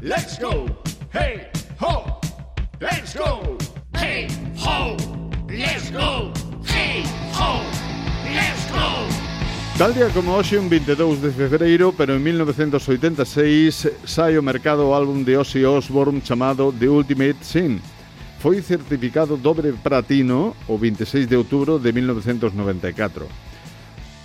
Let's go, hey ho. Let's go, hey ho. Let's go, hey ho. Let's go. Tal día como hoxe, un 22 de febreiro, pero en 1986, sai ao mercado o álbum de Ozzy Osbourne chamado The Ultimate Sin. Foi certificado dobre platino o 26 de outubro de 1994.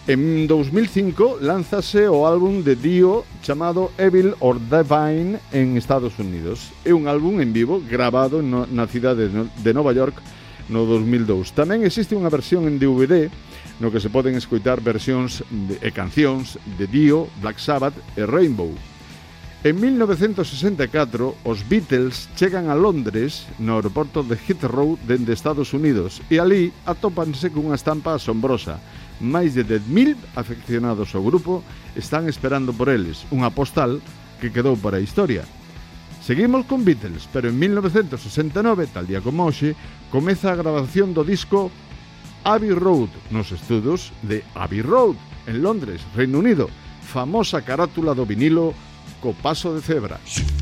En 2005 lánzase o álbum de Dio chamado Evil or Divine en Estados Unidos. É un álbum en vivo grabado na cidade de Nova York no 2002. Tamén existe unha versión en DVD no que se poden escoitar versións e cancións de Dio, Black Sabbath e Rainbow. En 1964, os Beatles chegan a Londres no aeroporto de Heathrow dende Estados Unidos e ali atópanse cunha estampa asombrosa máis de 10.000 afeccionados ao grupo están esperando por eles unha postal que quedou para a historia. Seguimos con Beatles, pero en 1969, tal día como hoxe, comeza a grabación do disco Abbey Road nos estudos de Abbey Road en Londres, Reino Unido, famosa carátula do vinilo co paso de cebra. Sí.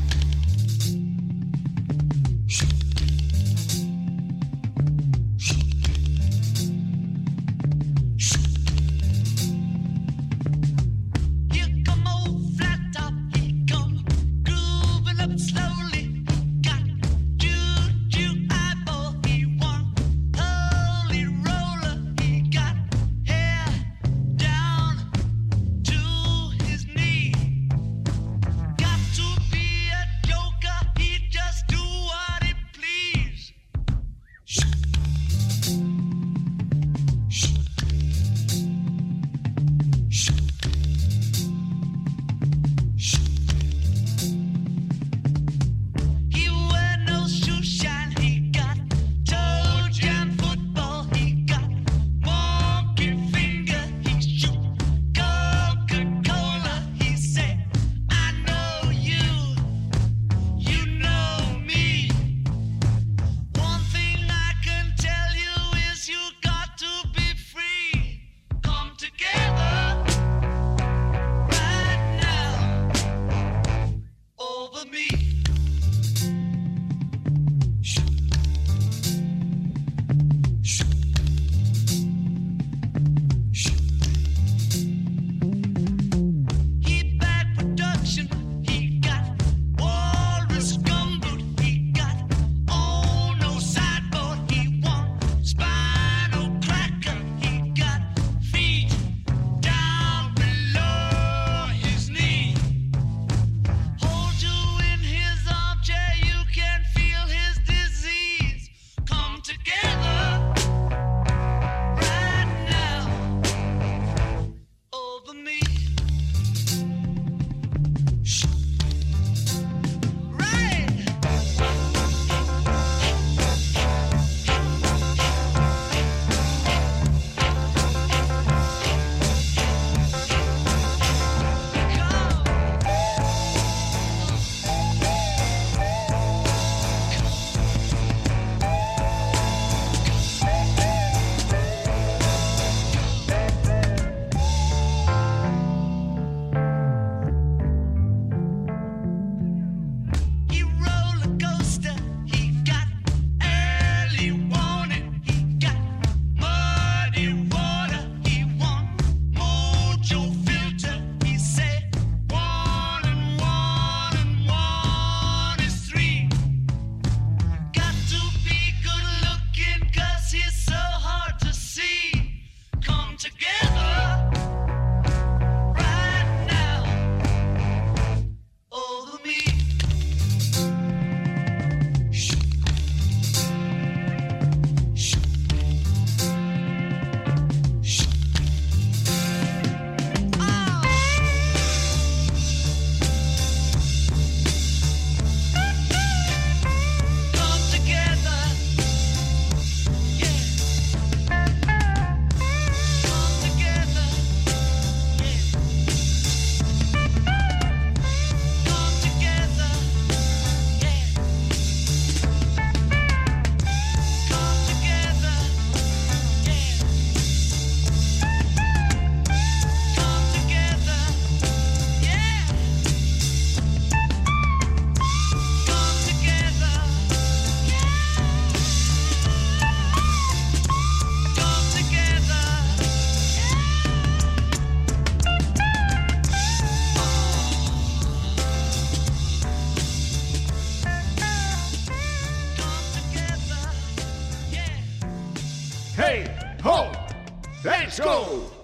Let's go!